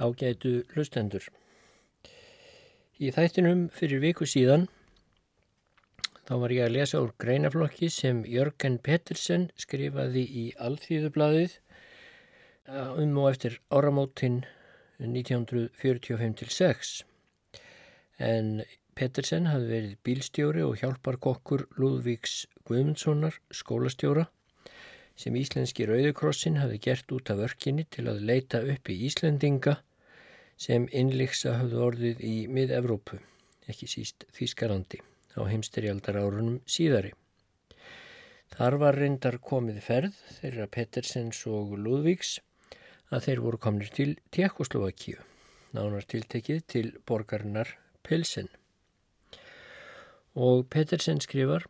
ágætu hlustendur. Í þættinum fyrir viku síðan þá var ég að lesa úr greinaflokki sem Jörgen Pettersen skrifaði í Alþýðublaðið um og eftir áramótin 1945-6 en Pettersen hafði verið bílstjóri og hjálparkokkur Lúðvíks Guðmundssonar skólastjóra sem Íslenski Rauðukrossin hafi gert út af örkinni til að leita upp í Íslendinga sem innliksa hafði orðið í mið-Evrópu, ekki síst Þískarlandi, á heimsterjaldar árunum síðari. Þar var reyndar komið ferð þeirra Pettersens og Lúðvíks að þeir voru komnir til Tjekkoslovakíu, nánar tiltekið til borgarinnar Pilsen. Og Pettersen skrifar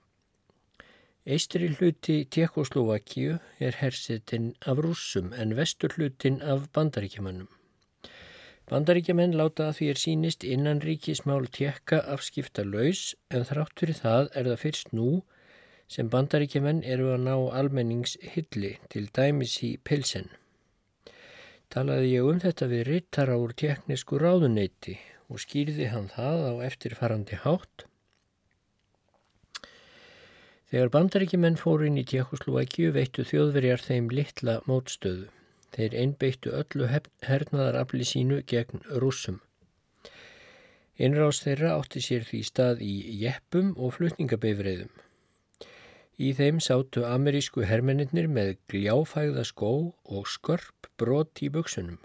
Eistri hluti Tjekkoslovakíu er hersetinn af rússum en vestur hlutin af bandaríkjamannum. Bandaríkjaman láta að því er sínist innan ríkismál tjekka afskipta laus en þrátt fyrir það er það fyrst nú sem bandaríkjaman eru að ná almenningshylli til dæmis í pilsen. Talaði ég um þetta við rittara úr teknisku ráðuneyti og skýrði hann það á eftirfarandi hátt Þegar bandaríkjumenn fóru inn í Tjekkoslovækju veittu þjóðverjar þeim litla mótstöðu. Þeir einbeittu öllu hernaðarafli sínu gegn rúsum. Innrás þeirra átti sér því stað í jeppum og flutningabifriðum. Í þeim sátu amerísku hermennir með gljáfægða skó og skörp brot í buksunum.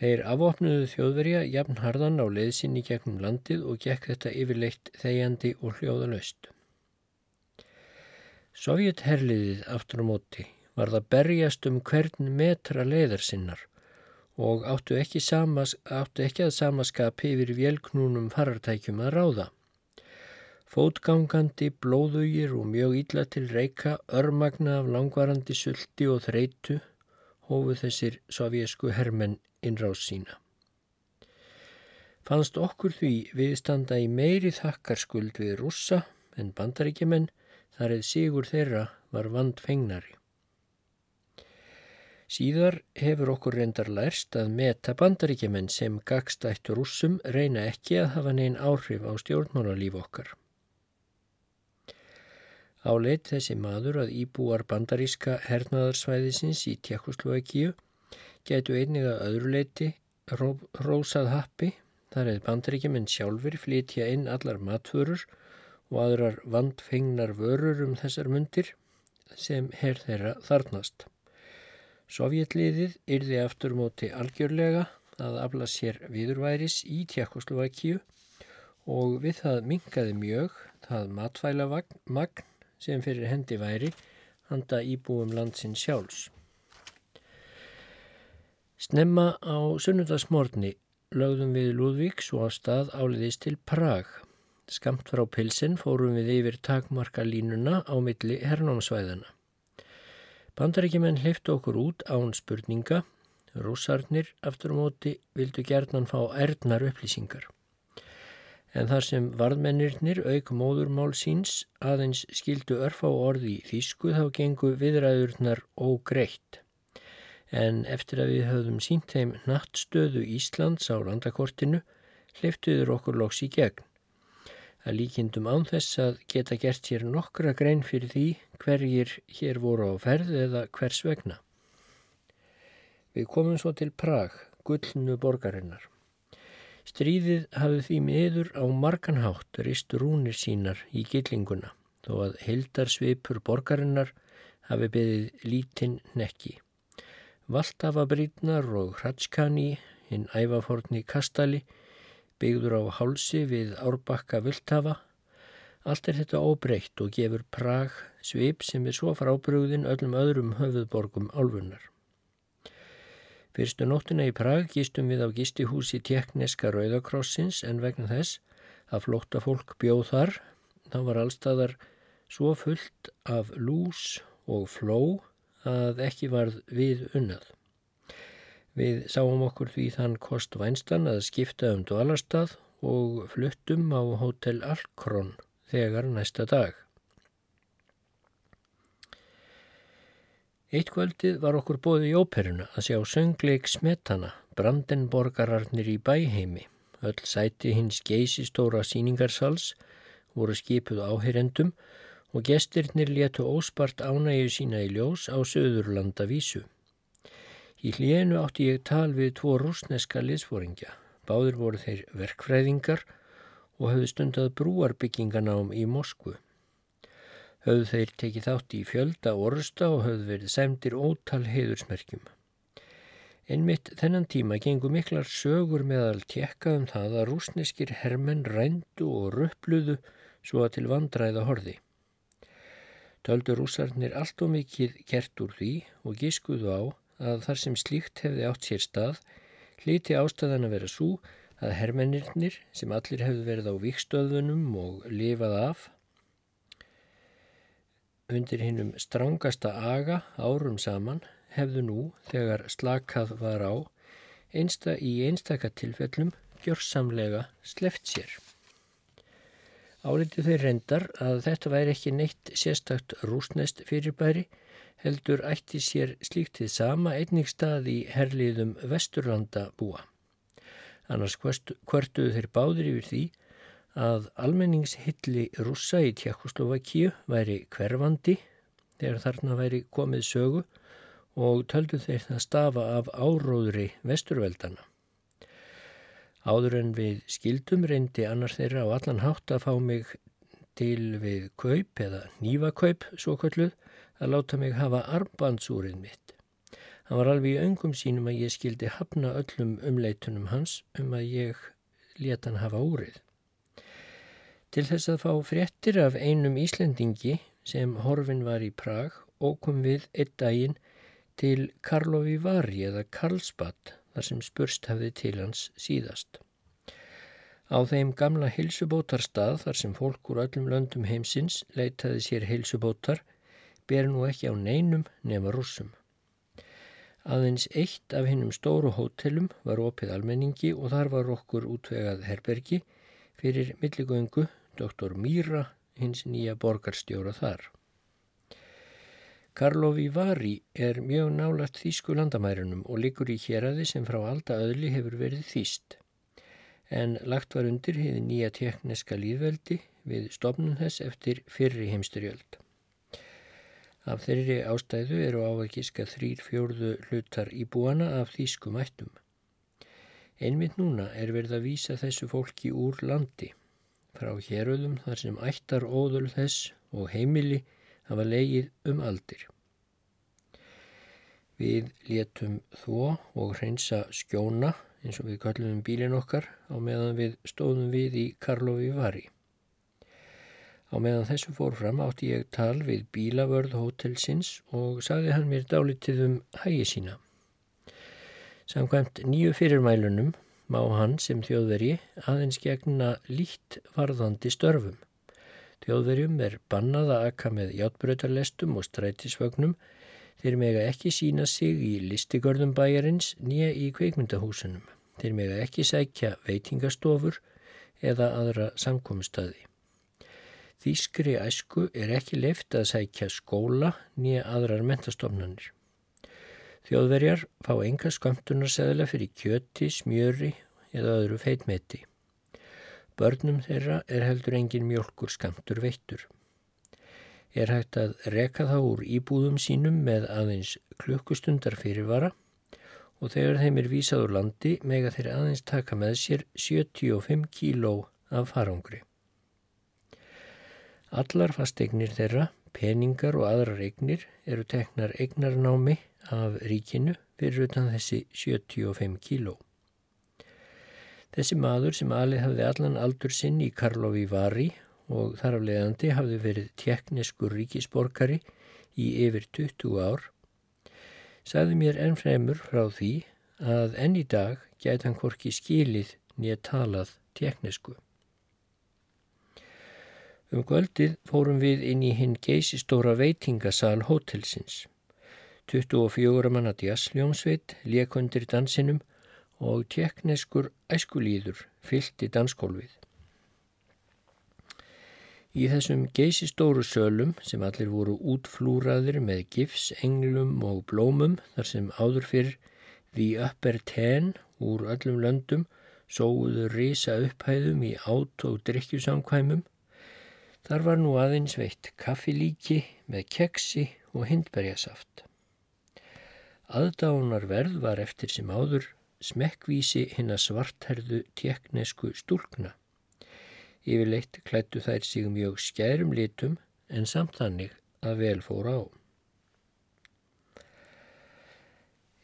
Þeir afopnuðu þjóðverja jafn harðan á leðsinni gegnum landið og gekk þetta yfirleitt þegjandi og hljóðalöst. Sovjetherliðið aftur á móti var það berjast um hvern metra leðar sinnar og áttu ekki, samas, áttu ekki að samaskapi yfir vélknúnum farartækjum að ráða. Fótgangandi, blóðugir og mjög illa til reyka, örmagna af langvarandi sulti og þreitu hófu þessir sovjesku hermenn innráð sína. Fannst okkur því viðstanda í meiri þakkarskuld við rússa en bandaríkjumenn þar eða sigur þeirra var vand fengnari. Síðar hefur okkur reyndar lærst að meta bandaríkjumenn sem gagstættur ússum reyna ekki að hafa neinn áhrif á stjórnmálarlíf okkar. Áleit þessi maður að íbúar bandaríska hernaðarsvæðisins í Tjekkoslovakíu getu einnig að öðruleiti rósað happi þar eða bandaríkjumenn sjálfur flytja inn allar matförur og aðrar vandfengnar vörur um þessar mundir sem herr þeirra þarnast. Sovjetliðið yrði aftur móti algjörlega að afla sér viðurværis í Tjekkoslovakíu og við það mingaði mjög það matfælamagn sem fyrir hendi væri handa íbúum landsin sjálfs. Snemma á sunnudasmórni lögðum við Lúðvíks og á stað áliðist til Prag Skamt frá pilsin fórum við yfir takmarkalínuna á milli hernámsvæðana. Bandaríkjumenn hliftu okkur út án spurninga. Rússarnir aftur á móti vildu gerðnan fá erðnar upplýsingar. En þar sem varðmennirnir auk móðurmál síns aðeins skildu örfa á orði í þýsku þá gengu viðræðurnar ógreitt. En eftir að við höfðum sínt þeim nattstöðu Íslands á landakortinu hliftuður okkur loks í gegn að líkindum án þess að geta gert hér nokkra grein fyrir því hverjir hér voru á ferð eða hvers vegna. Við komum svo til Prag, gullnu borgarinnar. Stríðið hafði því miður á marganhátt rist rúnir sínar í gillinguna þó að hildarsvipur borgarinnar hafi beðið lítinn nekki. Valtafabrýtnar og hratskani, hinn ævaforni kastali, byggður á hálsi við árbakka vildhafa. Allt er þetta óbreytt og gefur Prag svip sem er svo frábrugðin öllum öðrum höfuðborgum álfunnar. Fyrstu nóttina í Prag gístum við á gístihúsi tekniska Rauðakrossins en vegna þess að flótta fólk bjóð þar, þá var allstaðar svo fullt af lús og fló að ekki varð við unnað. Við sáum okkur því þann kost vænstan að skipta um dvalarstað og fluttum á Hotel Alkrón þegar næsta dag. Eitt kvöldið var okkur bóðið í óperuna að sjá söngleik Smetana, Brandenborgararnir í bæheimi. Öll sæti hins geysistóra síningarsals voru skipuð áheyrendum og gestirnir letu óspart ánægju sína í ljós á söðurlanda vísu. Í hlíinu átti ég tal við tvo rúsneska liðsfóringja. Báður voru þeir verkfræðingar og höfðu stundað brúarbygginganám í Moskvu. Höfðu þeir tekið þátt í fjölda orsta og höfðu verið semdir ótal heiðursmerkjum. Einmitt þennan tíma gengur miklar sögur meðal tjekka um það að rúsneskir hermenn rændu og röppluðu svo að til vandræða horði. Töldu rúsarnir allt og mikið gert úr því og gískuðu á að þar sem slíkt hefði átt sér stað hliti ástæðan að vera svo að hermennirnir sem allir hefðu verið á vikstöðunum og lifað af undir hinnum strangasta aga árum saman hefðu nú þegar slakað var á einsta í einstaka tilfellum gjörsamlega sleft sér. Álitið þeir reyndar að þetta væri ekki neitt sérstakt rúsnest fyrirbæri heldur ætti sér slíkt þið sama einnig stað í herliðum vesturlanda búa. Annars hvertuðu þeir báðir yfir því að almenningshylli rúsa í Tjekkoslovakíu væri hverfandi þegar þarna væri komið sögu og töldu þeir það stafa af áróðri vesturveldana. Áður en við skildum reyndi annar þeirra á allan hátt að fá mig til við kaup eða nýva kaup svo kalluð að láta mig hafa armbandsúrið mitt. Hann var alveg í öngum sínum að ég skildi hafna öllum umleitunum hans um að ég leta hann hafa úrið. Til þess að fá fréttir af einum Íslendingi sem horfin var í Prag kom við einn daginn til Karlovi Vari eða Karlsbad þar sem spurst hafði til hans síðast. Á þeim gamla heilsubótarstað þar sem fólk úr öllum löndum heimsins leitaði sér heilsubótar ber nú ekki á neinum nema rúsum. Aðeins eitt af hinnum stóru hótelum var opið almenningi og þar var okkur útvegað herbergi fyrir milligöngu doktor Míra hins nýja borgarstjóra þar. Karlovi Vari er mjög nálagt þýsku landamærunum og liggur í héradi sem frá alda öðli hefur verið þýst. En lagt var undir hefði nýja tekniska líðveldi við stopnum þess eftir fyrri heimsturjöld. Af þeirri ástæðu eru ávækiska þrýr fjórðu hlutar í búana af þýsku mættum. Einmitt núna er verið að vísa þessu fólki úr landi, frá héröðum þar sem ættar óðul þess og heimili hafa leigið um aldir. Við létum þó og hreinsa skjóna eins og við kallum bílin okkar á meðan við stóðum við í Karlovi Vari. Á meðan þessu fór fram átti ég tal við bílavörð hótelsins og sagði hann mér dálitið um hægi sína. Samkvæmt nýju fyrirmælunum má hann sem þjóðveri aðeins gegna lít varðandi störfum. Þjóðverjum er bannað að akka með játbröytarlestum og strætisvögnum þeir mega ekki sína sig í listigörðum bæjarins nýja í kveikmyndahúsunum. Þeir mega ekki sækja veitingastofur eða aðra samkomstadi. Þýskri æsku er ekki leift að sækja skóla nýja aðrar mentastofnanir. Þjóðverjar fá enga skamtunarseðla fyrir kjöti, smjöri eða öðru feitmeti. Börnum þeirra er heldur engin mjölkur skamtur veittur. Er hægt að reka þá úr íbúðum sínum með aðeins klukkustundar fyrirvara og þegar þeim er vísað úr landi mega þeir aðeins taka með sér 75 kíló af farangri. Allar fasteignir þeirra, peningar og aðrar eignir eru teknar eignarnámi af ríkinu fyrir utan þessi 75 kíló. Þessi maður sem alið hafði allan aldur sinn í Karlovi Vari og þar af leiðandi hafði verið tjekkneskur ríkisborgari í yfir 20 ár, sagði mér ennfremur frá því að enn í dag gæti hann hvorki skilið nýja talað tjekknesku. Um kvöldið fórum við inn í hinn geysistóra veitingasal hótelsins. 24 manna djassljómsveit lekundir dansinum og tjekkneskur æskulíður fyllt í danskólfið. Í þessum geysistóru sölum sem allir voru útflúraðir með gifs, englum og blómum þar sem áður fyrr The Upper Ten úr öllum löndum sóuðu risa upphæðum í át og drikkjusamkvæmum. Þar var nú aðeins veitt kaffilíki með keksi og hindberjasaft. Aðdánar verð var eftir sem áður smekkvísi hinn að svartherðu teknesku stúlkna. Yfirleitt klættu þær sig mjög skærum litum en samt þannig að vel fóra á.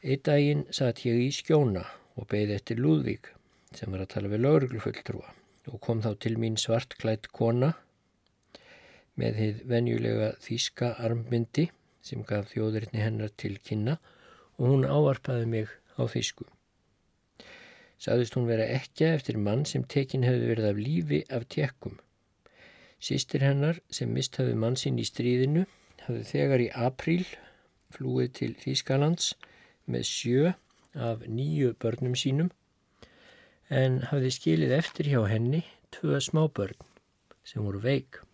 Eitt daginn satt ég í skjóna og beði eftir Lúðvík sem var að tala við lauruglufulltrúa og kom þá til mín svartklætt kona með þið venjulega þýska armbindi sem gaf þjóðurinni hennar til kynna og hún áarpaði mig á þýsku. Saðist hún vera ekki eftir mann sem tekin hefði verið af lífi af tekkum. Sýstir hennar sem mist hafði mann sín í stríðinu hafði þegar í apríl flúið til Þýskalands með sjö af nýju börnum sínum en hafði skilið eftir hjá henni tvö smábörn sem voru veik.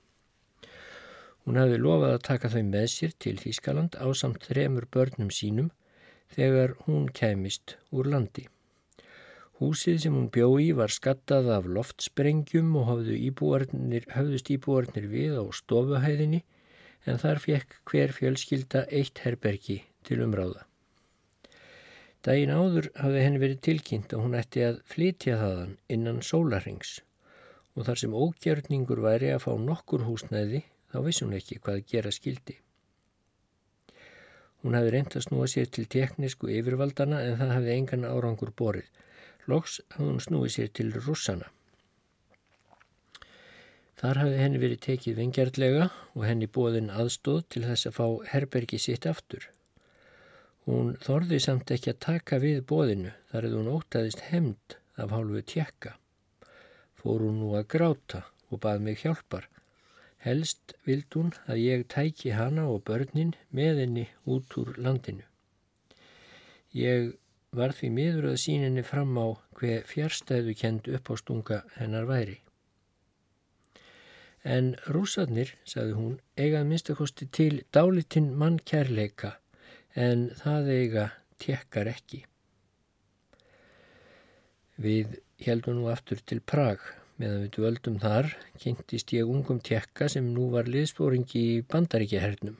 Hún hafði lofað að taka þau með sér til Þýskaland á samt þremur börnum sínum þegar hún kæmist úr landi. Húsið sem hún bjó í var skattað af loftsprengjum og íbúarnir, höfðust íbúarnir við á stofuhæðinni en þar fekk hver fjölskylda eitt herbergi til umráða. Dægin áður hafði henni verið tilkynnt að hún ætti að flytja þaðan innan sólarhengs og þar sem ógjörningur væri að fá nokkur húsnæði þá vissi hún ekki hvað gera skildi. Hún hafði reynd að snúa sér til teknísku yfirvaldana en það hafði engan árangur borið. Loks hafði hún snúið sér til russana. Þar hafði henni verið tekið vingjartlega og henni bóðin aðstóð til þess að fá herbergi sitt aftur. Hún þorði samt ekki að taka við bóðinu þar eða hún ótaðist hemd af hálfu tjekka. Fór hún nú að gráta og bað mig hjálpar. Helst vild hún að ég tæki hana og börnin með henni út úr landinu. Ég var því miður að síninni fram á hver fjärstæðu kend upp á stunga hennar væri. En rúsarnir, sagði hún, eigað minnstakosti til dálitinn mann kærleika en það eiga tekkar ekki. Við heldum nú aftur til Prag meðan við dvöldum þar kynntist ég ungum tekka sem nú var liðspóringi í bandaríkjahernum.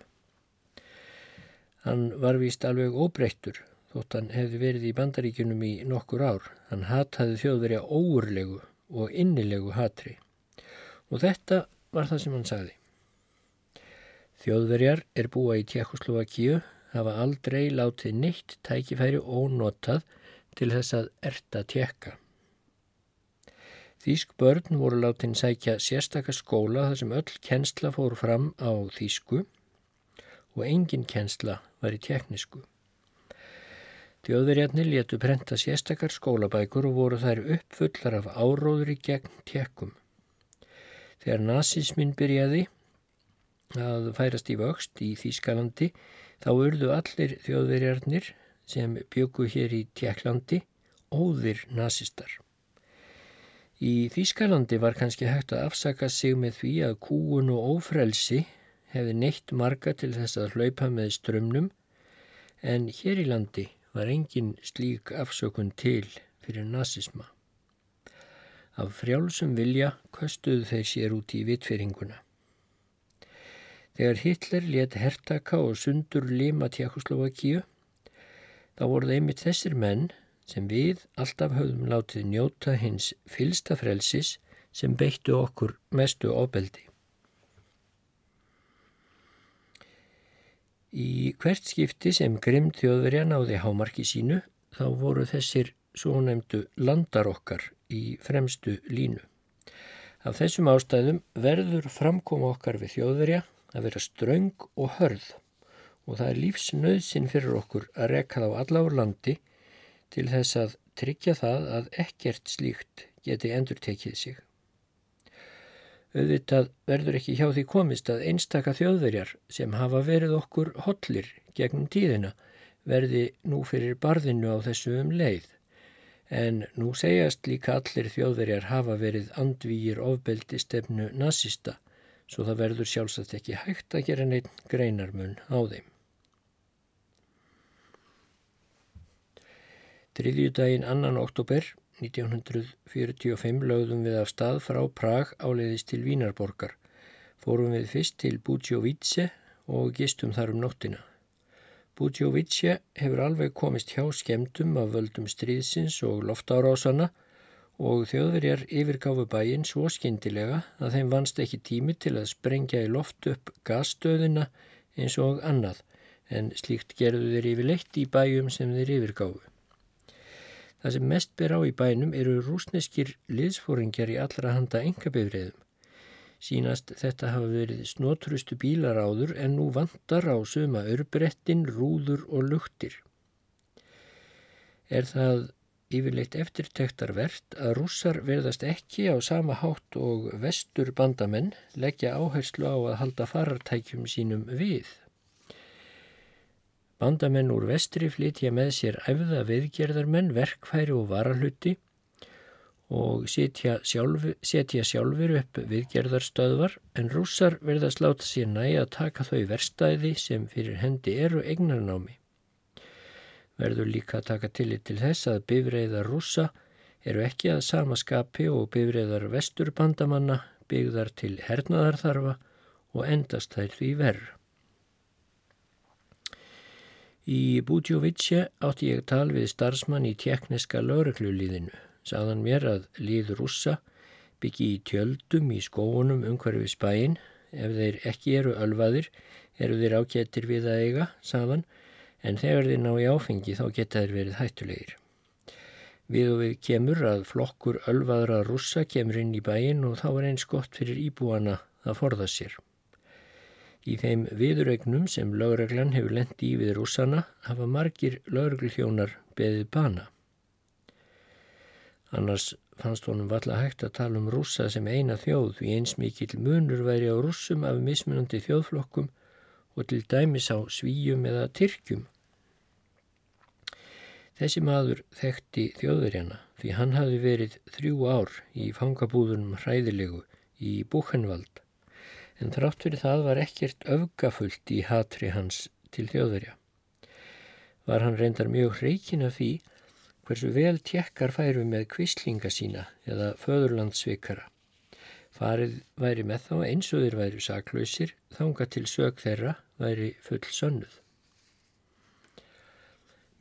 Hann var vist alveg óbreyttur þótt hann hefði verið í bandaríkunum í nokkur ár. Hann hataði þjóðverja óurlegu og innilegu hatri og þetta var það sem hann sagði. Þjóðverjar er búa í Tjekkoslovakíu hafa aldrei látið neitt tækifæri ónotað til þess að erta tjekka. Þýsk börn voru látin sækja sérstakar skóla þar sem öll kennsla fór fram á þýsku og engin kennsla var í teknisku. Þjóðverjarnir letu prenta sérstakar skólabækur og voru þær uppfullar af áróðri gegn tekkum. Þegar nazismin byrjaði að færast í vöxt í Þýskalandi Þá urðu allir þjóðverjarnir sem byggu hér í Tjekklandi óðir nazistar. Í Þýskalandi var kannski hægt að afsaka sig með því að kúun og ófrelsi hefði neitt marga til þess að hlaupa með strömmnum en hér í landi var engin slík afsökun til fyrir nazisma. Af frjálsum vilja köstuðu þeir sér út í vitfyringuna. Þegar Hitler let hertaka og sundur lima Tjekkoslovakíu, þá voru það einmitt þessir menn sem við alltaf höfðum látið njóta hins fylsta frelsis sem beittu okkur mestu ofbeldi. Í hvert skipti sem Grimm þjóðverja náði hámarki sínu þá voru þessir svo nefndu landar okkar í fremstu línu. Af þessum ástæðum verður framkoma okkar við þjóðverja að vera ströng og hörð og það er lífsnöðsin fyrir okkur að reka þá alla úr landi til þess að tryggja það að ekkert slíkt geti endur tekið sig. Auðvitað verður ekki hjá því komist að einstaka þjóðverjar sem hafa verið okkur hollir gegnum tíðina verði nú fyrir barðinu á þessu um leið. En nú segjast líka allir þjóðverjar hafa verið andvígir ofbeldi stefnu nazista svo það verður sjálfsagt ekki hægt að gera neitt greinarmun á þeim. Þriðjudaginn annan oktober 1945 lögðum við af stað frá Prag áleiðist til Vínarborgar. Fórum við fyrst til Búdjóvítse og gistum þar um nóttina. Búdjóvítse hefur alveg komist hjá skemdum af völdum stríðsins og loftárásana og þjóðverjar yfirgáfu bæinn svo skindilega að þeim vannst ekki tími til að sprengja í loft upp gasstöðina eins og annað en slíkt gerðu þeir yfirleitt í bæjum sem þeir yfirgáfu. Það sem mest ber á í bænum eru rúsneskir liðsfóringjar í allra handa engabifriðum. Sínast þetta hafa verið snotrustu bílar áður en nú vantar á suma örbrettin, rúður og luktir. Er það yfirleitt eftirtektarvert að rússar verðast ekki á sama hátt og vestur bandamenn leggja áherslu á að halda farartækjum sínum við. Bandamenn úr vestri flytja með sér æfða viðgerðarmenn, verkfæri og varahluti og setja, sjálf, setja sjálfur upp viðgerðarstöðvar en rússar verðast láta sér næja að taka þau verstæði sem fyrir hendi eru eignarnámi. Verður líka að taka tillit til þess að bifreiðar rússa eru ekki að sama skapi og bifreiðar vesturbandamanna byggðar til hernaðarþarfa og endast þær því verð. Í Búdjóvitsje átti ég tal við starfsmann í tjekniska lauruglulíðinu. Saðan mér að líð rússa byggi í tjöldum í skóunum umhverfið spæin. Ef þeir ekki eru ölvaðir eru þeir ágættir við að eiga, saðan, en þegar þeir ná í áfengi þá geta þeir verið hættulegir. Við og við kemur að flokkur ölvaðra rússa kemur inn í bæin og þá er eins gott fyrir íbúana að forða sér. Í þeim viðuregnum sem lögreglan hefur lendi í við rússana hafa margir lögreglþjónar beðið bana. Annars fannst honum valla hægt að tala um rússa sem eina þjóð því eins mikill munur væri á rússum af mismunandi þjóðflokkum og til dæmis á svíjum eða tyrkjum. Þessi maður þekkti þjóðverjana því hann hafi verið þrjú ár í fangabúðunum hræðilegu í Búchenvald en þrátt fyrir það var ekkert öfgafullt í hatri hans til þjóðverja. Var hann reyndar mjög hreikin af því hversu vel tjekkar færu með kvislinga sína eða föðurlandsvikara. Farið væri með þá eins og þeir væri saklausir, þanga til sög þeirra væri full sönnuð.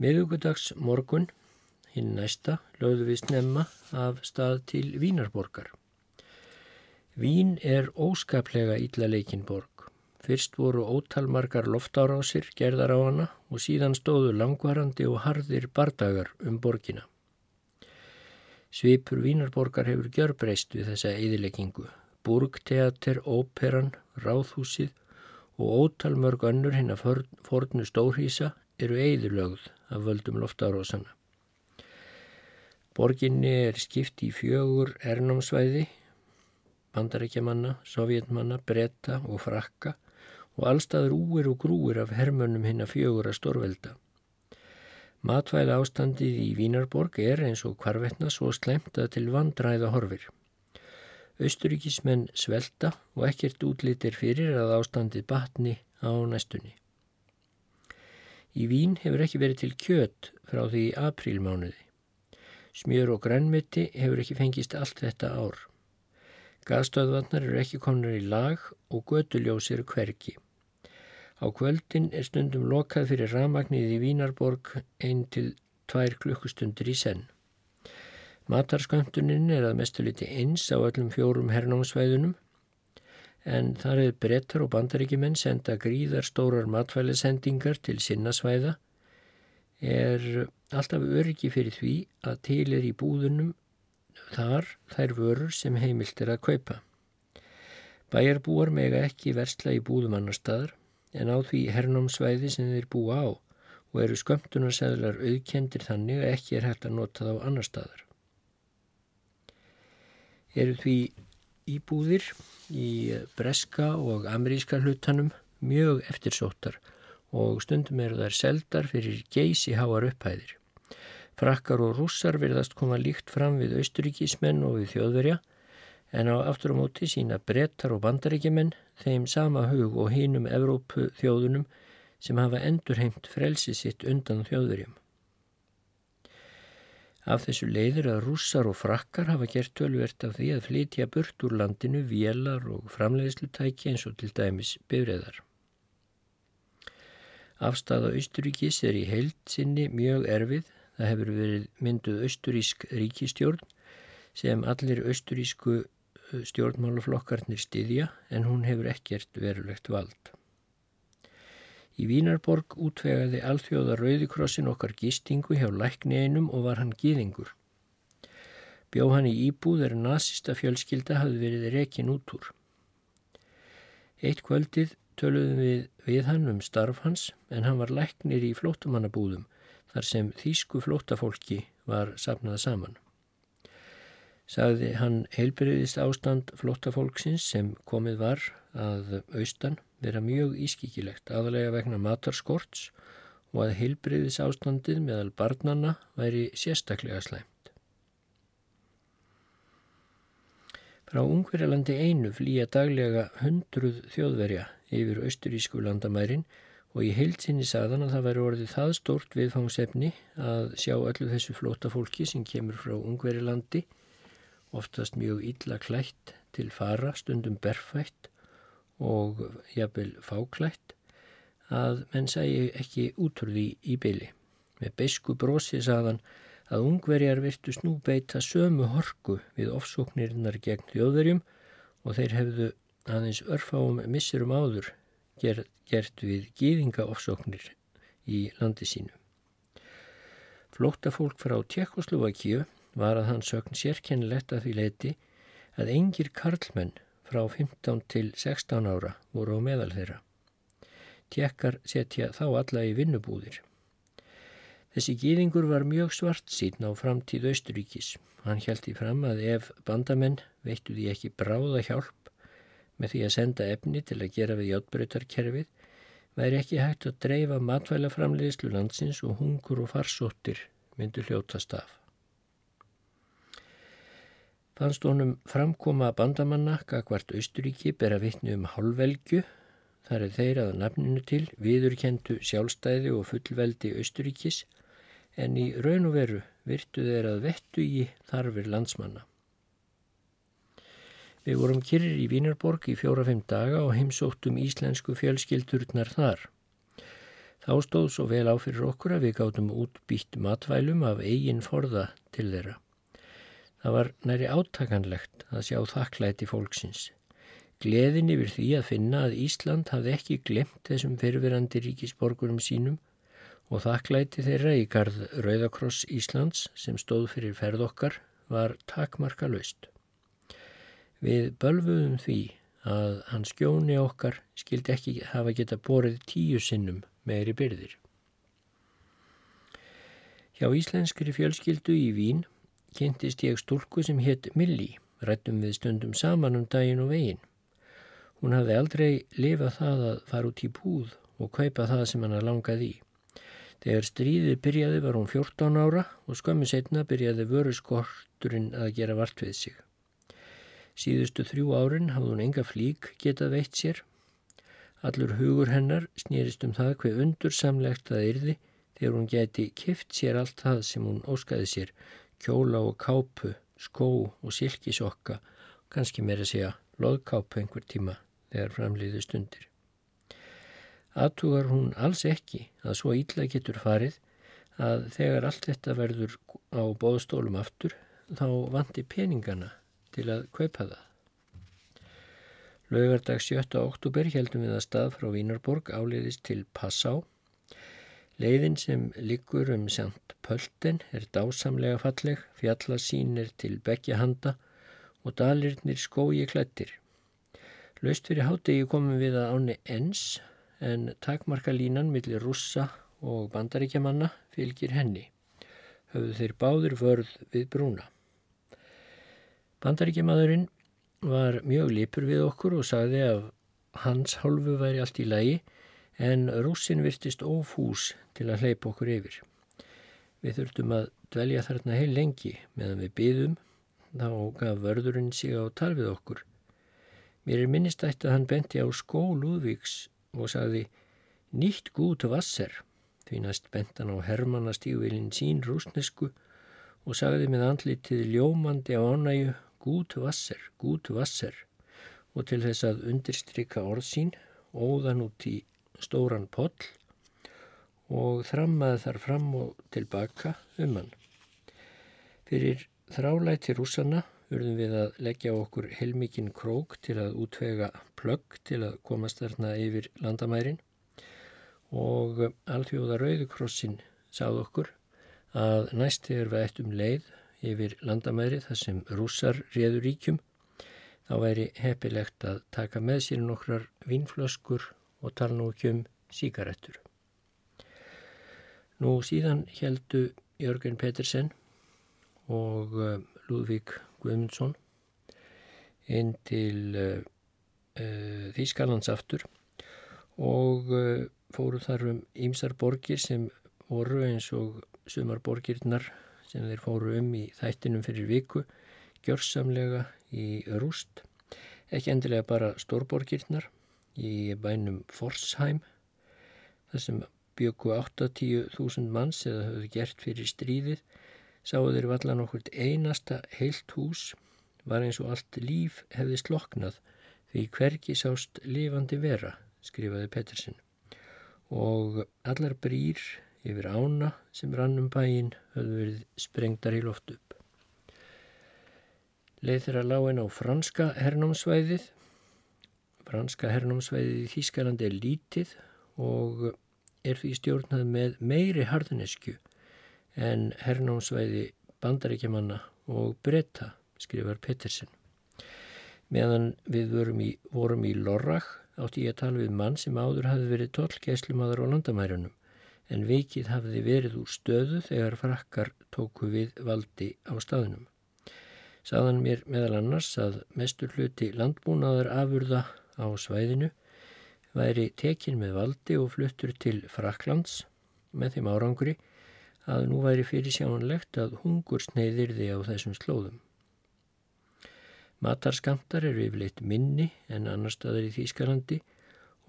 Miðugudags morgun, hinn næsta, lögðu við snemma af stað til Vínarborgar. Vín er óskaplega ítla leikinborg. Fyrst voru ótalmargar loftárásir gerðar á hana og síðan stóðu langvarandi og harðir bardagar um borgina. Svipur Vínarborgar hefur gjörbreyst við þessa eðileggingu. Burgteater, óperan, ráðhúsið og ótalmörg önnur hinn að fornu stórhísa eru eðilögð af völdum loftárásana. Borginni er skipt í fjögur ernámsvæði bandarækjamanna, sovjetmanna, bretta og frakka og allstaður úir og grúir af hermönnum hinn að fjögur að stórvelda. Matvæla ástandið í Vínarborg er eins og hvarvetna svo slemt að til vandræða horfir. Östuríkismenn svelta og ekkert útlýttir fyrir að ástandið batni á næstunni. Í Vín hefur ekki verið til kjött frá því aprílmánuði. Smjör og grænmytti hefur ekki fengist allt þetta ár. Gaðstöðvarnar eru ekki konar í lag og götuljós eru hverki. Á kvöldin er stundum lokað fyrir ramagnið í Vínarborg einn til tvær klukkustundir í senn. Matarskönduninn er að mestu liti eins á öllum fjórum hernámsvæðunum en þar hefur brettar og bandaríkjumenn senda gríðar stórar matfælisendingar til sinnasvæða er alltaf öryggi fyrir því að til er í búðunum þar þær vörur sem heimilt er að kaupa. Bæjarbúar mega ekki versla í búðum annar staðar en á því hernámsvæði sem þeir búa á og eru skömmtunarseðlar auðkendir þannig að ekki er hægt að nota þá annar staðar. Eru því íbúðir í breska og ameríska hlutanum mjög eftirsóttar og stundum eru þær seldar fyrir geysi háar upphæðir. Frakkar og rússar verðast koma líkt fram við austuríkismenn og við þjóðverja en á aftur á móti sína brettar og bandaríkjumenn þeim sama hug og hínum Evrópu þjóðunum sem hafa endurheimt frelsi sitt undan þjóðverjum. Af þessu leiðir að rússar og frakkar hafa gert tölvert af því að flytja burt úr landinu vélar og framleiðslutæki eins og til dæmis byrjeðar. Afstæða Austuríkis er í heild sinni mjög erfið. Það hefur verið mynduð austurísk ríkistjórn sem allir austurísku stjórnmálaflokkarnir styðja en hún hefur ekkert verulegt vald. Í Vínarborg útvegaði alþjóða Rauðikrossin okkar gistingu hjá lækni einum og var hann gýðingur. Bjó hann í íbúð er nazista fjölskylda hafði verið rekin út úr. Eitt kvöldið töluðum við við hann um starf hans en hann var læknir í flótumannabúðum þar sem þýsku flótafólki var sapnað saman. Sagði hann heilbyrðist ástand flótafólksins sem komið var að austan vera mjög ískikilegt aðalega vegna matarskorts og að heilbreyðis ástandið meðal barnanna væri sérstaklega slæmt. Frá Ungverjalandi einu flýja daglega hundruð þjóðverja yfir austurísku landamærin og í heilsinni saðan að það væri orðið það stórt viðfangsefni að sjá öllu þessu flóta fólki sem kemur frá Ungverjalandi, oftast mjög illa klætt til fara, stundum berfætt og jafnvel fáklætt að menn sæi ekki útrúði í byli. Með beisku brosi saðan að ungverjar virtu snú beita sömu horku við ofsóknirinnar gegn þjóðverjum og þeir hefðu aðeins örfáum missurum áður gert við gýðinga ofsóknir í landi sínu. Flóttafólk frá Tjekkoslovakíu var að hann sögn sérkennilegt að því leiti að engir karlmenn frá 15 til 16 ára voru á meðal þeirra. Tjekkar setja þá alla í vinnubúðir. Þessi gýðingur var mjög svart síðan á framtíð Austuríkis. Hann held í fram að ef bandamenn veittu því ekki bráða hjálp með því að senda efni til að gera við játbreytarkerfið, væri ekki hægt að dreifa matvælaframleðislu landsins og hungur og farsóttir myndu hljótast af. Fannst honum framkoma bandamanna gagvart Austuríki bera vittni um hálfvelgu, þar er þeir að nafninu til viðurkendu sjálfstæði og fullveldi Austuríkis en í raun og veru virtu þeir að vettu í þarfir landsmanna. Við vorum kyrrir í Vínarborg í fjóra-fimm daga og heimsóttum íslensku fjölskyldurnar þar. Þá stóð svo vel á fyrir okkur að við gáttum útbýtt matvælum af eigin forða til þeirra. Það var næri átakanlegt að sjá þakklæti fólksins. Gleðin yfir því að finna að Ísland hafði ekki glemt þessum fyrfirandi ríkisborgurum sínum og þakklæti þeirra í garð Rauðakross Íslands sem stóð fyrir ferð okkar var takmarka laust. Við bölfuðum því að hans skjóni okkar skildi ekki hafa geta borið tíu sinnum meiri byrðir. Hjá íslenskri fjölskyldu í Vín kynntist ég stúlku sem hétt Milli, rættum við stundum saman um daginn og veginn. Hún hafði aldrei lifað það að fara út í búð og kaupa það sem hann langaði í. Þegar stríðið byrjaði var hún 14 ára og skömmu setna byrjaði vöruskorturinn að gera vart við sig. Síðustu þrjú árin hafði hún enga flík getað veitt sér. Allur hugur hennar snýrist um það hver undursamlegt það yrði þegar hún geti kift sér allt það sem hún óskaði sér kjóla og kápu, skó og silkisokka, kannski meira segja loðkápu einhver tíma þegar framliði stundir. Aðtugar hún alls ekki að svo ítla getur farið að þegar allt þetta verður á bóðstólum aftur þá vandi peningana til að kaupa það. Laugardag 7. oktober heldum við að stað frá Vínarborg áleiðist til Passá Leiðin sem liggur um Sjánt Pölten er dásamlega falleg, fjallasín er til begja handa og dalirnir skói klættir. Laust fyrir hátegi komum við að áni ens en takmarkalínan millir russa og bandaríkjamanna fylgir henni. Höfðu þeir báður vörð við brúna. Bandaríkjamadurinn var mjög lipur við okkur og sagði að hans hálfu væri allt í lagi en rússin virtist ófús til að hleypa okkur yfir. Við þurftum að dvelja þarna heil lengi meðan við byðum, þá gaf vörðurinn sig á tal við okkur. Mér er minnistætt að hann benti á skó Lúðvíks og sagði nýtt gút vasser, því næst bentan á Hermanna stígvilin sín rúsnesku og sagði með andlitið ljómandi á ánægu gút vasser, gút vasser og til þess að undirstrykka orð sín óðan út í stóran poll og þrammaði þar fram og tilbaka um hann. Fyrir þrálæti rúsana urðum við að leggja okkur heilmikinn krók til að útvega plögg til að komast þarna yfir landamærin og alþjóða Rauðukrossin sáð okkur að næst þegar við ættum leið yfir landamæri þar sem rússar réður ríkjum þá væri heppilegt að taka með sér nokkrar vínflöskur og tala nú ekki um síkaretur. Nú síðan heldu Jörgen Pettersen og uh, Lúðvík Guðmundsson inn til uh, uh, Þýskalands aftur og uh, fóru þar um ímsar borgir sem voru eins og sumar borgirnar sem þeir fóru um í þættinum fyrir viku gjörsamlega í rúst ekki endilega bara stórborgirnar í bænum Forsheim þar sem byggu 80.000 manns eða höfðu gert fyrir stríðið sáu þeir vallan okkur einasta heilt hús var eins og allt líf hefði sloknað því hverki sást lifandi vera, skrifaði Pettersen. Og allar brýr yfir ána sem rannum bæin höfðu verið sprengdar í loft upp. Leið þeirra láin á franska hernámsvæðið. Franska hernámsvæðið í Þýskalandi er lítið og er því stjórnað með meiri harðnesku en hernámsvæði bandaríkjamanna og bretta, skrifar Pettersen. Meðan við vorum í, vorum í Lorrach átti ég að tala við mann sem áður hafði verið tollgæslumadur á landamærunum en veikið hafði verið úr stöðu þegar frakkar tóku við valdi á staðunum. Saðan mér meðal annars að mestur hluti landbúnaðar afurða á svæðinu væri tekin með valdi og fluttur til Fraklands með þeim árangri að nú væri fyrir sjánlegt að hungur sneiðirði á þessum slóðum. Matarskamtar eru yfirleitt minni en annar staðar í Þýskalandi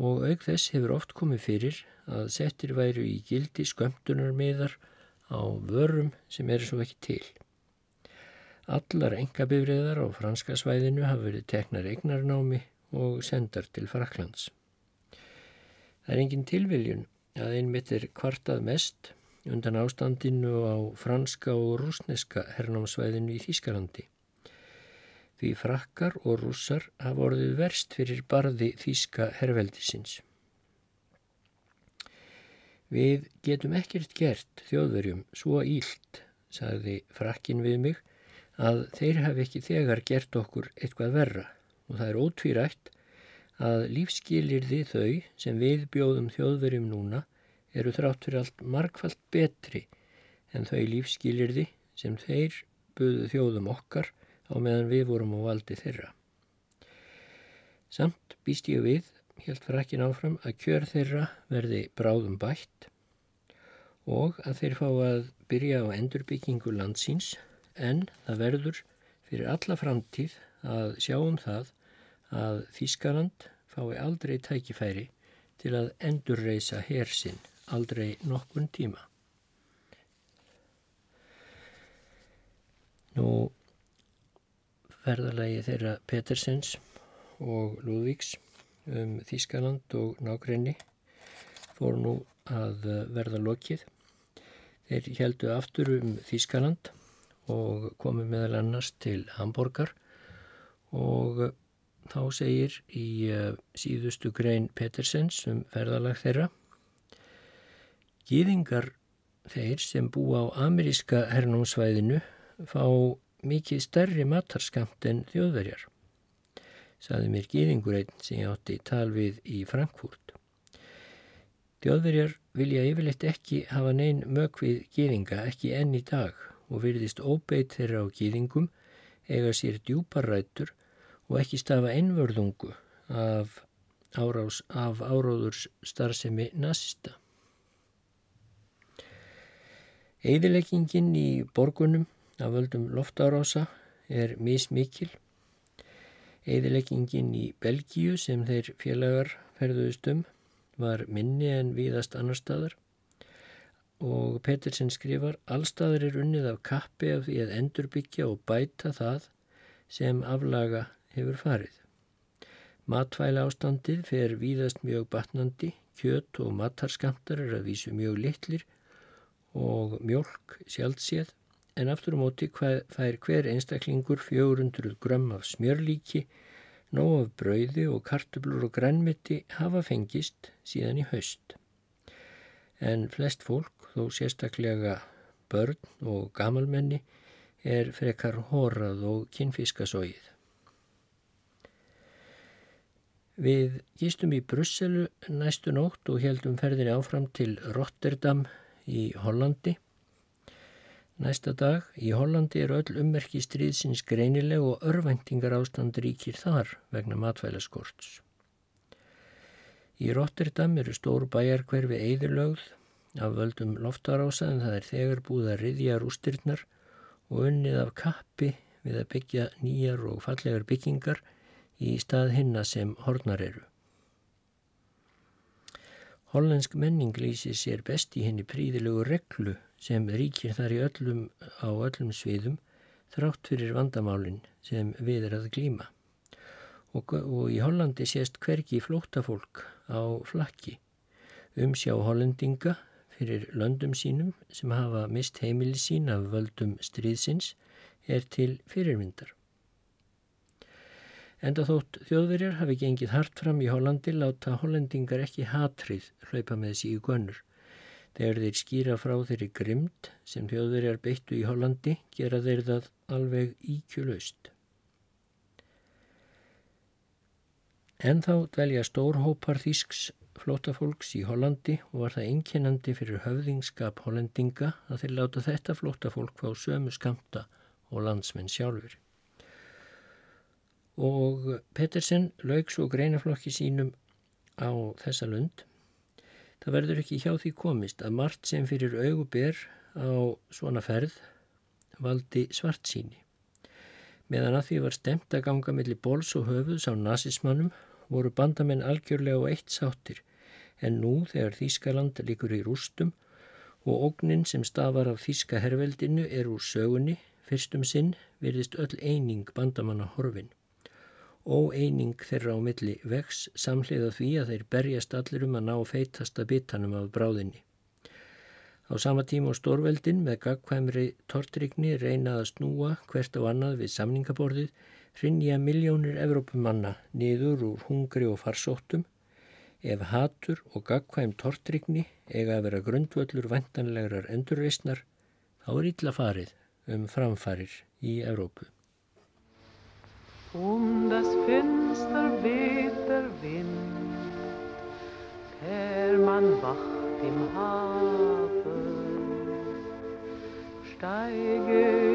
og auk þess hefur oft komið fyrir að settir væru í gildi skömmtunarmiðar á vörum sem eru svo ekki til. Allar engabifriðar á franska svæðinu hafa verið teknar eignarnámi og sendar til Fraklands. Það er engin tilviljun að einmitt er kvartað mest undan ástandinu á franska og rúsneska hernámsvæðinu í Þýskalandi. Því frakkar og rússar hafa orðið verst fyrir barði Þýska herveldisins. Við getum ekkert gert þjóðverjum svo ílt, sagði frakkin við mig, að þeir hafi ekki þegar gert okkur eitthvað verra og það er ótvírætt að lífskilir þið þau sem við bjóðum þjóðverjum núna eru þrátt fyrir allt markvallt betri en þau lífskilirði sem þeir buðu þjóðum okkar á meðan við vorum á valdi þeirra. Samt býst ég við, helt frækin áfram, að kjör þeirra verði bráðum bætt og að þeir fá að byrja á endurbyggingu landsins en það verður fyrir alla framtíð að sjáum það að Þískaland fái aldrei tækifæri til að endurreisa hersinn aldrei nokkun tíma. Nú verðalagi þeirra Petersens og Lúðvíks um Þískaland og nákrenni fór nú að verða lokið. Þeir heldu aftur um Þískaland og komu meðal annars til Hamburger og þá segir í uh, síðustu grein Petersens um ferðalag þeirra Gýðingar þeir sem búa á ameríska hernumsvæðinu fá mikið stærri matarskamt en þjóðverjar, saði mér gýðingur einn sem ég átti tal við í Frankfurt. Þjóðverjar vilja yfirleitt ekki hafa neyn mög við gýðinga ekki enn í dag og virðist óbeitt þeirra á gýðingum eiga sér djúparætur og ekki stafa einvörðungu af, árás, af áráðurs starfsemi nazista. Eðileggingin í borgunum af völdum loftárása er mismikil. Eðileggingin í Belgíu sem þeir félagar ferðuðust um var minni en víðast annar staðar og Petersen skrifar Allstaður er unnið af kappi af því að endurbyggja og bæta það sem aflaga hefur farið. Matvæla ástandið fer víðast mjög batnandi, kjött og matarskamptar er að vísu mjög litlir og mjölk sjálfséð en aftur á um móti fær hver einstaklingur 400 grömm af smjörlíki, nóg af brauði og kartublur og grænmiti hafa fengist síðan í haust. En flest fólk, þó sérstaklega börn og gamalmenni, er frekar horrað og kynfiskasóið. Við gístum í Brusselu næstu nótt og heldum ferðinni áfram til Rotterdam í Hollandi. Næsta dag í Hollandi er öll ummerki stríðsins greinileg og örvæntingar ástand ríkir þar vegna matvælaskorts. Í Rotterdam eru stór bæjarkverfi eðurlögð af völdum loftarása en það er þegar búið að riðja rústirnar og unnið af kappi við að byggja nýjar og fallegar byggingar í stað hinna sem hornar eru. Hollandsk menning lýsir sér best í henni príðilegu reglu sem ríkir þar öllum á öllum sviðum þrátt fyrir vandamálinn sem við er að glýma. Og, og í Hollandi sést hverki flóttafólk á flakki. Umsjá hollendinga fyrir löndum sínum sem hafa mist heimili sín af völdum stríðsins er til fyrirmyndar. Enda þótt þjóðverjar hafi gengið hart fram í Hollandi láta hollendingar ekki hatrið hlaupa með þessi í gunnur. Þegar þeir skýra frá þeirri grimd sem þjóðverjar beittu í Hollandi gera þeir það alveg íkjulöst. En þá dvelja stórhópar þýsks flótafólks í Hollandi og var það einkennandi fyrir höfðingskap hollendinga að þeir láta þetta flótafólk fá sömu skamta og landsmenn sjálfur og Pettersen lauks og greinaflokki sínum á þessa lund. Það verður ekki hjá því komist að margt sem fyrir auguber á svona ferð valdi svart síni. Meðan að því var stemt að ganga melli bóls og höfuðs á nazismannum voru bandamenn algjörlega og eitt sáttir en nú þegar Þískaland líkur í rústum og ógnin sem stafar af Þíska herveldinu er úr sögunni, fyrstum sinn virðist öll eining bandamanna horfin. Óeining þeirra á milli vex samhliða því að þeir berjast allir um að ná feitasta bitanum af bráðinni. Á sama tíma á stórveldin með gagkvæmri tortrygni reyna að snúa hvert á annað við samningaborðið hrinja miljónir Evrópumanna niður úr hungri og farsóttum ef hatur og gagkvæm tortrygni eiga að vera grundvöldur vantanlegar endurreysnar þá er illa farið um framfarir í Evrópu. Um das Fenster weht der Wind, Hermann wacht im Hafen. Steige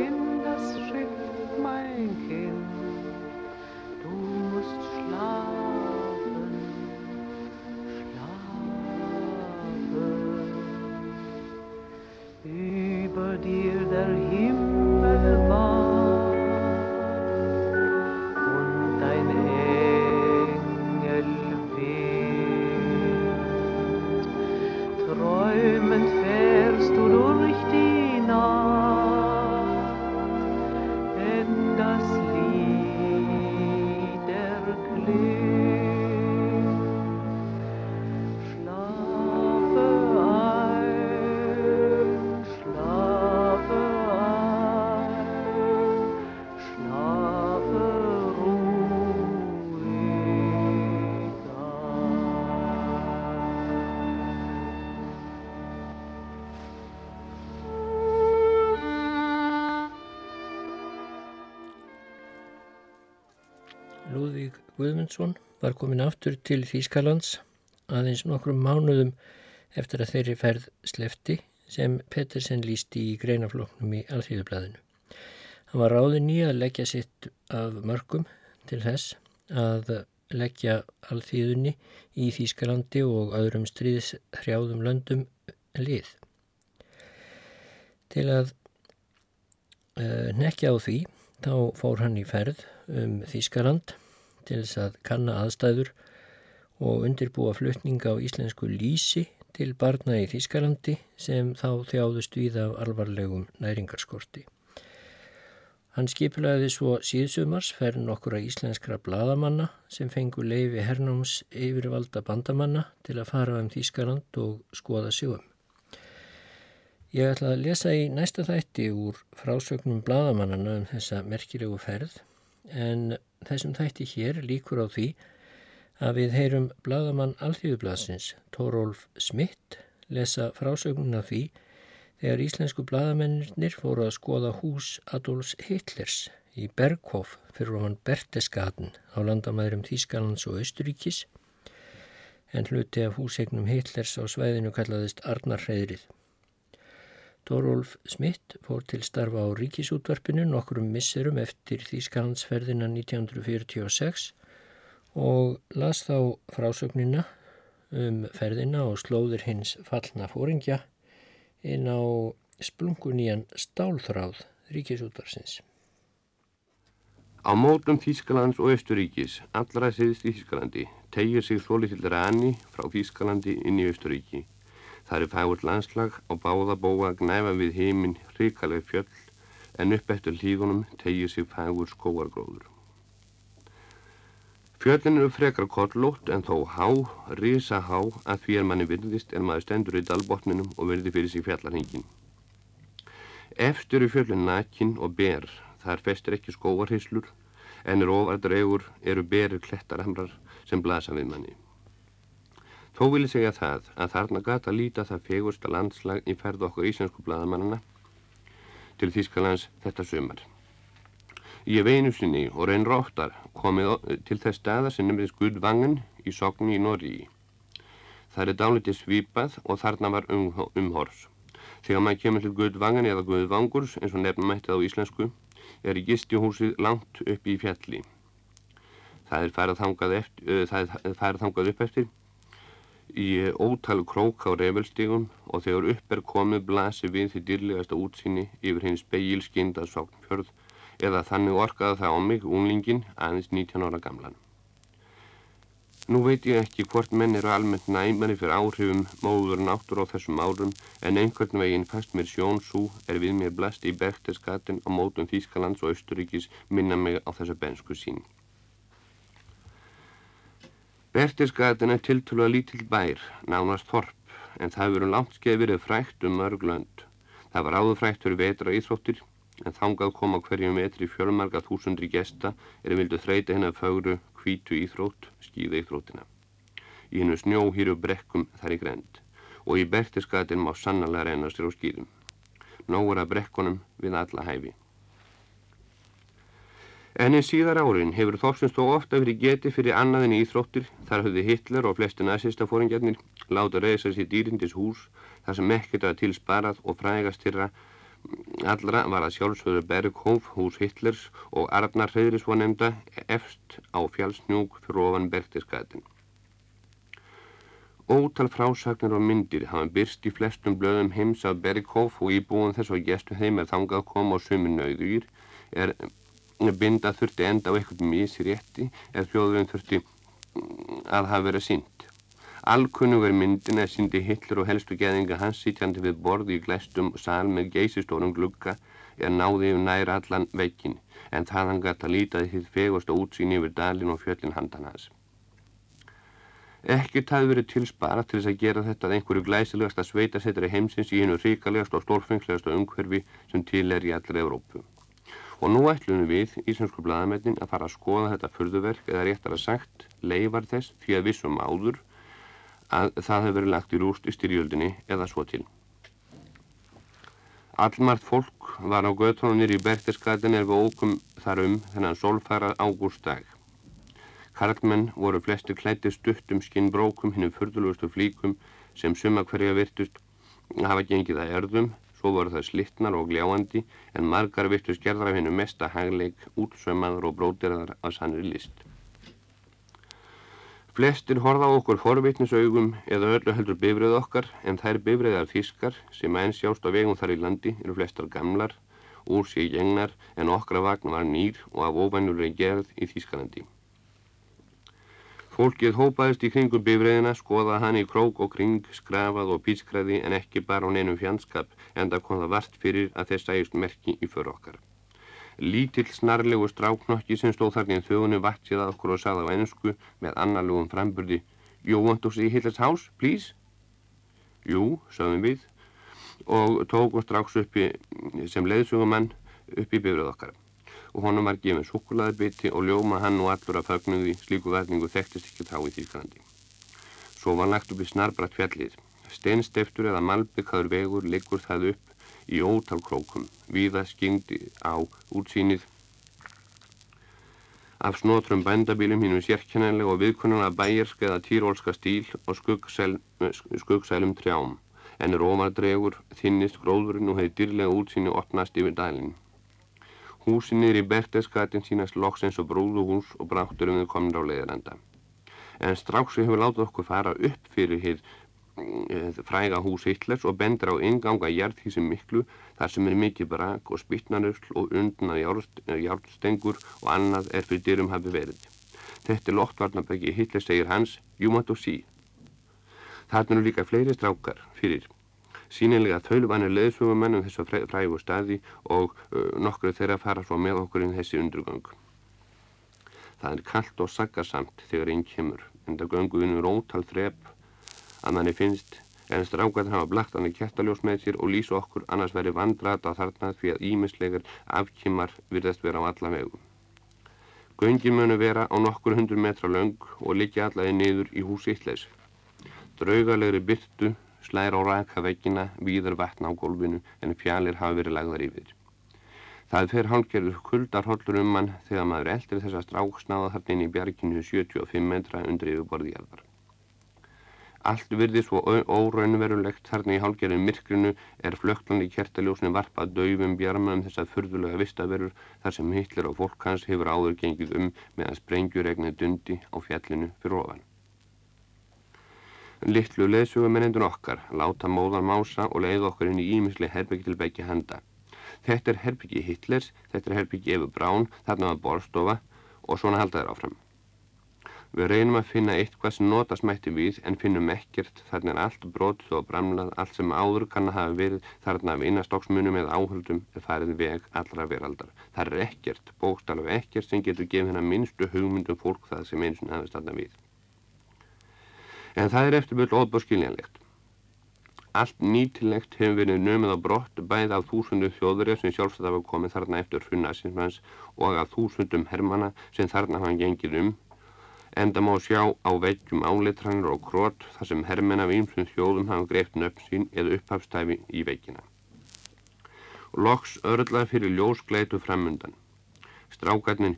Guðmundsson var komin aftur til Þýskalands aðeins nokkrum mánuðum eftir að þeirri ferð slefti sem Pettersen lísti í greinafloknum í Alþýðublaðinu. Hann var ráðin í að leggja sitt af mörgum til þess að leggja Alþýðunni í Þýskalandi og öðrum stríðis hrjáðum löndum lið. Til að eh, nekja á því þá fór hann í ferð um Þýskaland til þess að kanna aðstæður og undirbúa flutninga á íslensku lísi til barna í Þískalandi sem þá þjáðust við af alvarlegum næringarskorti. Hann skiplaði svo síðsumars ferð nokkura íslenskra bladamanna sem fengu leifi hernáms yfirvalda bandamanna til að fara um Þískaland og skoða sjóum. Ég ætla að lesa í næsta þætti úr frásögnum bladamannana um þessa merkilegu ferð en þessum þætti hér líkur á því að við heyrum bladamann Alþjóðublasins Tórólf Smitt lesa frásögnuna því þegar íslensku bladamennir fóru að skoða hús Adolfs Hitlers í Berghof fyrir ofan Berteskaten á landamæðurum Þýskalands og Östuríkis en hluti af húsegnum Hitlers á svæðinu kallaðist Arnarhreðrið. Dórólf Smitt fór til starfa á ríkisútvarpinu nokkurum misserum eftir Þýskalandsferðina 1946 og las þá frásögnina um ferðina og slóðir hins fallna fóringja inn á splungunían stálþráð ríkisútvarsins. Á mótum Þýskalands og Östuríkis, allra siðst í Þýskalandi, tegir sig svolítill rani frá Þýskalandi inn í Östuríki. Það er fægurt landslag á báða bóa gnæfa við heiminn hrikaleg fjöll en upp eftir hlíðunum tegir sig fægur skóargróður. Fjöllin eru frekar kollótt en þó há, risa há að því er manni virðist en maður stendur í dalbotninum og verði fyrir sig fjallarhingin. Eftir eru fjöllin nakin og ber, þar festir ekki skóarhyslur en er ofardregur eru berir klettaramrar sem blasa við manni. Þó vil ég segja það að þarna gata líta það fegursta landslag í ferð okkur íslensku bladamannana til Þískalands þetta sömar. Ég veinu sinni og reynur oftar komið til þess staða sem nefnist Guðvangen í Sogni í Norri. Það er dálítið svipað og þarna var um, umhors. Þegar maður kemur til Guðvangen eða Guðvangurs eins og nefnum mættið á íslensku er gistihúsið langt upp í fjalli. Það er farið þangað, eftir, það er farið þangað upp eftir í ótalu krók á reyfelstígum og þegar upp er komið blasi við því dyrlegasta útsýni yfir hins beigilskinda Sognfjörð eða þannig orkaði það á mig, unglingin, aðeins 19 ára gamlan. Nú veit ég ekki hvort menn eru almennt næmari fyrir áhrifum móður náttur á þessum árum en einhvern veginn fast mér sjónsú er við mér blast í Berchtesgaten á mótum Þýskalands og Östuríkis minna mig á þessa bensku sín. Berchtesgaten er tiltölu að lítill bær, nánast þorp, en það verður langt skeið verið frækt um mörglönd. Það var áðurfrækt fyrir vetra íþróttir en þangað koma hverjum metri fjölmarga þúsundri gesta er vildu þreita hennar fagru hvítu íþrótt, skýða íþróttina. Í hennu snjóhýru brekkum þar í grend og í bertiskatin má sannlega reyna sér á skýðum. Nógur að brekkunum við alla hæfi. En í síðar árin hefur Þorsins þó ofta verið getið fyrir annaðin í íþróttir þar höfðu Hitler og flesti nazista fóringjarnir láta reysa sér dýrindis hús þar sem ekkert að tilsparað og frægast þeirra allra var að sjálfsögðu Berghof, hús Hitlers og Arnar Hreyðri svo nefnda efst á fjálsnjúk fyrir ofan Bergtiskatin. Ótal frásagnir og myndir hafa byrst í flestum blöðum heims af Berghof og íbúin þess að gestu þeim er þangað koma á sömu nauðugir er binda þurfti enda á eitthvað mísi rétti eða þjóðurinn þurfti að hafa verið sínt. Alkunnugur myndin er síndi Hitler og helstu geðinga hans sitjandi við borði í glæstum sal með geysistórum glugga er náði yfir nær allan veikin en það hann gætt að lítaði því fegust og útsýn yfir dalin og fjöllin handan hans. Ekkert hafi verið tilspara til þess að gera þetta að einhverju glæsilegasta sveitasettari heimsins í hennu ríkalegast og stórfengslegasta umhverfi sem til er í allra Evrópu. Og nú ætlum við, Íslandsku bladamennin, að fara að skoða þetta fyrðuverk eða réttar að sagt, leifar þess því að vissum áður að það hefur verið lagt í rúst í styrjöldinni eða svo til. Allmart fólk var á göttónunir í Berchtesgaden er við ókum þar um þennan solfæra ágústdag. Karlmenn voru flesti klætti stuttum skinnbrókum hinnum fyrðulugustu flíkum sem suma hverja virtust hafa gengið að erðum, svo voru það slittnar og gljáandi en margar virtust gerðar af hennu mesta hagleik, útsömaður og brótirðar af sannri list. Flestir horfa á okkur forvitnisaugum eða öllu heldur bifrið okkar en þær bifriðar fiskar sem enn sjást á vegum þar í landi eru flestar gamlar, úr sig gengnar en okkra vagn var nýr og af óvænuleg gerð í Þískalandi. Fólkið hópaðist í kringum bifræðina, skoðað hann í krók og kring, skrafað og pískræði en ekki bara á neinum fjandskap en það kom það vart fyrir að þess sæjust merki í för okkar. Lítill snarlegu stráknokki sem stóð þarna í þögunni vatsið að okkur og sagði á ennsku með annarlegum framburði You want to see Hitler's house, please? Jú, sagðum við og tókum strax uppi sem leiðsugumann upp í bifræð okkar og honum var gefið sukulæðarbiti og ljóma hann og allur að fögnuði slíku verningu þekktist ekki þá í Þýskalandi. Svo var lagt upp í snarbrætt fjallið. Steinsteftur eða malbyggaður vegur liggur það upp í ótal krókum. Víða skingdi á útsýnið af snótrum bændabílum hínum sérkennanlega og viðkunnulega bæjersk eða týrólska stíl og skuggsælum trjám. En er ofardregur, þinnist gróðurinn og hefði dyrlega útsýni opnast yfir dælinn. Húsin niður í Bertesgatin sínast loksins og brúðuhús og brátturum við komin á leiðarenda. En Stráksi hefur látað okkur fara upp fyrir hér eh, fræga hús Hitlers og bendur á inganga jærðhísi miklu þar sem er mikið brak og spittnarusl og undna járnstengur og annað er fyrir dyrum hafi verið. Þetta er loftvarnabæki Hitler segir hans, you want to see. Þarna eru líka fleiri strákar fyrir sínilega þaulvanir leðsögumenn um þessu frægu staði og nokkru þeirra fara svo með okkur inn þessi undurgöng. Það er kallt og saggarsamt þegar einn kemur, en það göngu innur ótal þrep að manni finnst en strákvæðin hafa blagt hann í kættaljós með sér og lýsa okkur annars veri vandrata þarna því að ímislegar afkymar virðast vera á alla vegu. Göngin munu vera á nokkur hundur metra laung og liggja allaði niður í hús Ítleis. Draugalegri byrtu slæra á raka veggina, víðar vatna á gólfinu en fjalir hafa verið lagðar yfir. Það fer hálfgerður kuldar hollur um mann þegar maður eldir þessa stráksnáða þarna inn í bjarginu 75 metra undir yfirborðiðjarðar. Allt virði svo óraunverulegt þarna í hálfgerðin myrkrinu er flöktlandi kertaljósni varpað döfum bjarma um þessað furðulega vistaverur þar sem Hitler og fólk hans hefur áður gengið um meðan sprengjuregni dundi á fjallinu fyrir ofan. Littlu leðsugumennendun okkar láta móðan mása og leið okkur inn í ímisli herbyggi til begge handa. Þetta er herbyggi Hitlers, þetta er herbyggi Efu Brán, þarna var borstofa og svona halda þér áfram. Við reynum að finna eitthvað sem notast mætti við en finnum ekkert, þarna er allt brotið og bramlað, allt sem áður kann að hafa verið þarna af innastóksmunum eða áhöldum er farið veg allra veraldar. Það er ekkert, bókstalaf ekkert sem getur gefið hennar minnstu hugmyndum fólk það sem eins og hafist þarna við en það er eftirvöld óbúrskiljanlegt. Allt nýtilegt hefur verið nömið á brott bæð af þúsundu þjóðurja sem sjálfsagt hafa komið þarna eftir hrunnaðsinsmanns og af þúsundum hermana sem þarna hafa gengið um en það má sjá á veggjum áleitranir og krót þar sem hermenn af ýmsum þjóðum hafa greift nöfn sín eða upphafstæfi í veggina. Loks örlað fyrir ljósgleitu framundan. Strákarnir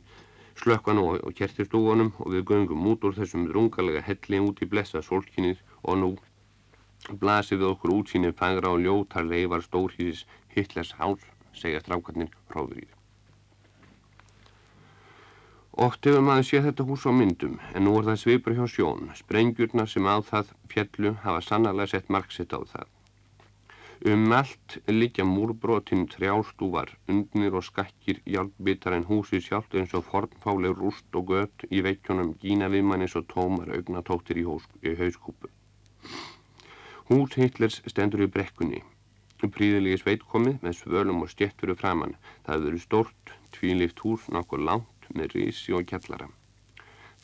slökka nú og kertistúfunum og við göngum út úr þessum drungalega helli út í blessa sólkinnið og nú blasir við okkur útsýnið fagra og ljótar leifar stórhýðis Hitlers hás, segja strákarnir hróðrið. Oft hefur maður séð þetta hús á myndum en nú er það svipur hjá sjón. Sprengjurna sem á það fjallu hafa sannarlega sett marksitt á það. Um allt liggja múrbrotin trjástúvar, undnir og skakkir hjálpbitar en húsið sjálft eins og fornfáleg rúst og gött í vekkjónum gína viðmann eins og tómar augnatóttir í, í hauskúpu. Hús Hitlers stendur í brekkunni. Príðilegi sveit komið með svölum og stjett fyrir framann. Það verður stort, tvílift hús nokkur langt með rísi og kjallara.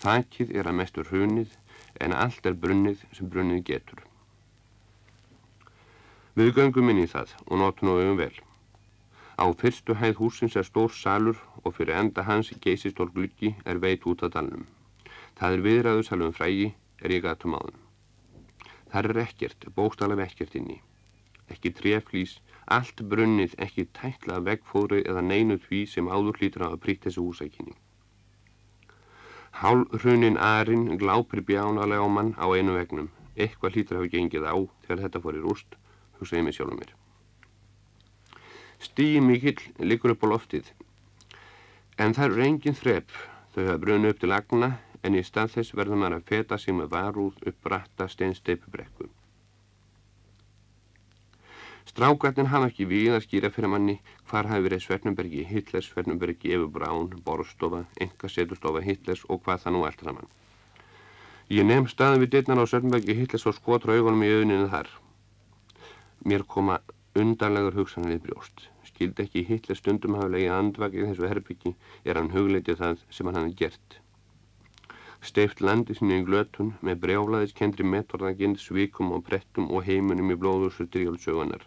Þakkið er að mestur hrunið en allt er brunnið sem brunnið getur. Við göngum inn í það og auðum vel. Á fyrstu hæð húsins er stór salur og fyrir enda hans geysistór gluggi er veit út af dalnum. Það er viðræðu salum frægi er ég gatum áðum. Það er ekkert, bókstala vekkert inni. Ekki treflís, allt brunnið, ekki tækla veggfóri eða neinu því sem áður hlýtur á að prýtt þessu húsækinni. Hálfrunin Arinn glápir bjánalega á mann á einu vegnum. Eitthvað hlýtur hafi gengið á þegar þetta fór í rúst hugsaði mig sjálf um mér. Stíi mikill liggur upp á loftið, en það eru engin þrepp, þau hafa brunni upp til lagna, en í stað þess verður maður að feta sig með varúð upp bratta steinsteipubrekku. Strákarnir hafa ekki við að skýra fyrir manni hvar hafi verið Svernumbergi Hitlers, Svernumbergi Efu Brán, Borstofa, Enga Seturstofa Hitlers og hvað það nú allt saman. Ég nefn staðin við dittnar á Sörnbergi Hitlers og skotra augunum í auðninu þar. Mér koma undarlegur hugsanlega í brjóst. Skildi ekki Hitler stundum hafa legið andvakið þessu herbyggi er hann hugleitið það sem hann hafði gert. Steift landi sinni í glötun með brjálaðis kendri metorðagind, svikum og brettum og heimunum í blóðursur drjálsögunar.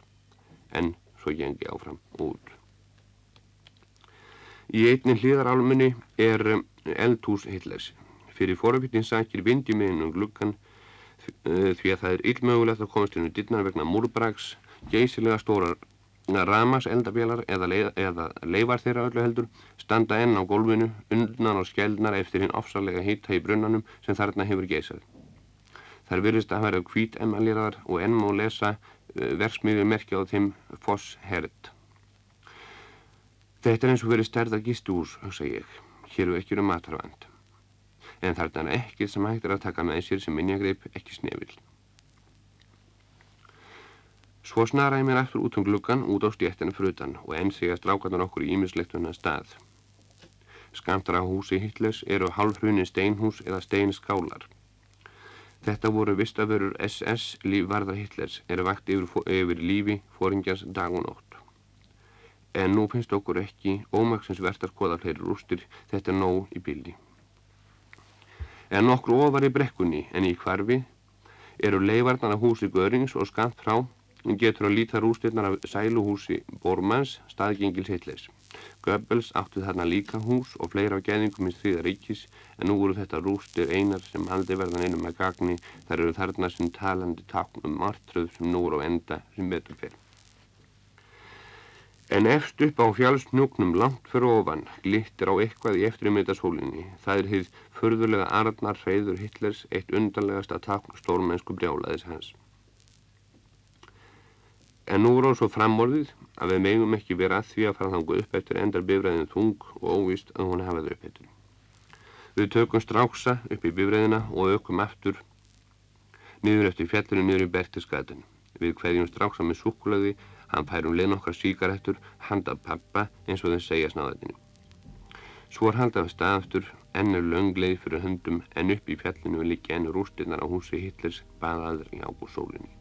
En svo gengi áfram út. Í einni hlýðarálmunni er eldhús Hitlers. Fyrir forvitin sakir vindi með um gluggan því að það er illmögulegt að komast inn í dittnar vegna múrbrags, geysilega stórar ramas eldabélar eða, leið, eða leifar þeirra öllu heldur standa enn á gólfinu, undnar og skjeldnar eftir hinn ofsalega hitta í brunnanum sem þarna hefur geysað. Þar virðist að vera hvít emmalýraðar og enn má lesa uh, versmiður merkja á þeim Foss Herd. Þetta er eins og verið stærða gistús, hugsa ég. Hér eru ekki um matarvand. En þarna er ekkið sem hægt er að taka með sér sem minnjagreip ekki snefil. Svo snaraði mér aftur út um gluggan út á stjættinu frutan og enn segast rákarnar okkur í ímislektunna stað. Skamtar á húsi Hitlers eru halvhruni steinhús eða steinskálar. Þetta voru vistaförur SS lífvarða Hitlers eru vakt yfir, yfir lífi fóringjans dag og nótt. En nú finnst okkur ekki ómaksins verðt að skoða fleiri rústir, þetta er nóg í bildi. En nokkur ofar í brekkunni en í kvarfi eru leifarnar af húsi Görings og skamt frá getur að líta rústirnar af sæluhúsi Bormans, staðgengils Hitlers. Goebbels átti þarna líka hús og fleira á geðingum í þrýða ríkis en nú voru þetta rústir einar sem haldi verðan einum að gagni þar eru þarna sem talandi taknum martröð sem nú eru á enda sem betur fer. En efst upp á fjálsnúknum langt fyrir ofan glittir á eitthvað í eftirmiðtasólinni. Það er hið förðulega Arnar Hreyður Hitlers eitt undanlegast að takna stórmennsku brjálaðis hans. En nú er á svo framorðið að við megum ekki vera að því að fara þangu upp eftir endar bifræðin þung og óvist að hún hafa þau upp eftir. Við tökum stráksa upp í bifræðina og aukum aftur niður eftir fjallinu niður í Bertisgatin. Við hverjum stráksa með súkulaði, hann færum leið nokkar síkaretur, handa pappa eins og þau segja snáðatinu. Svo er haldað staðaftur, ennur löngleið fyrir höndum en upp í fjallinu við líka ennur rústirnar á húsi Hitlers baðaður í ágúrsólinni.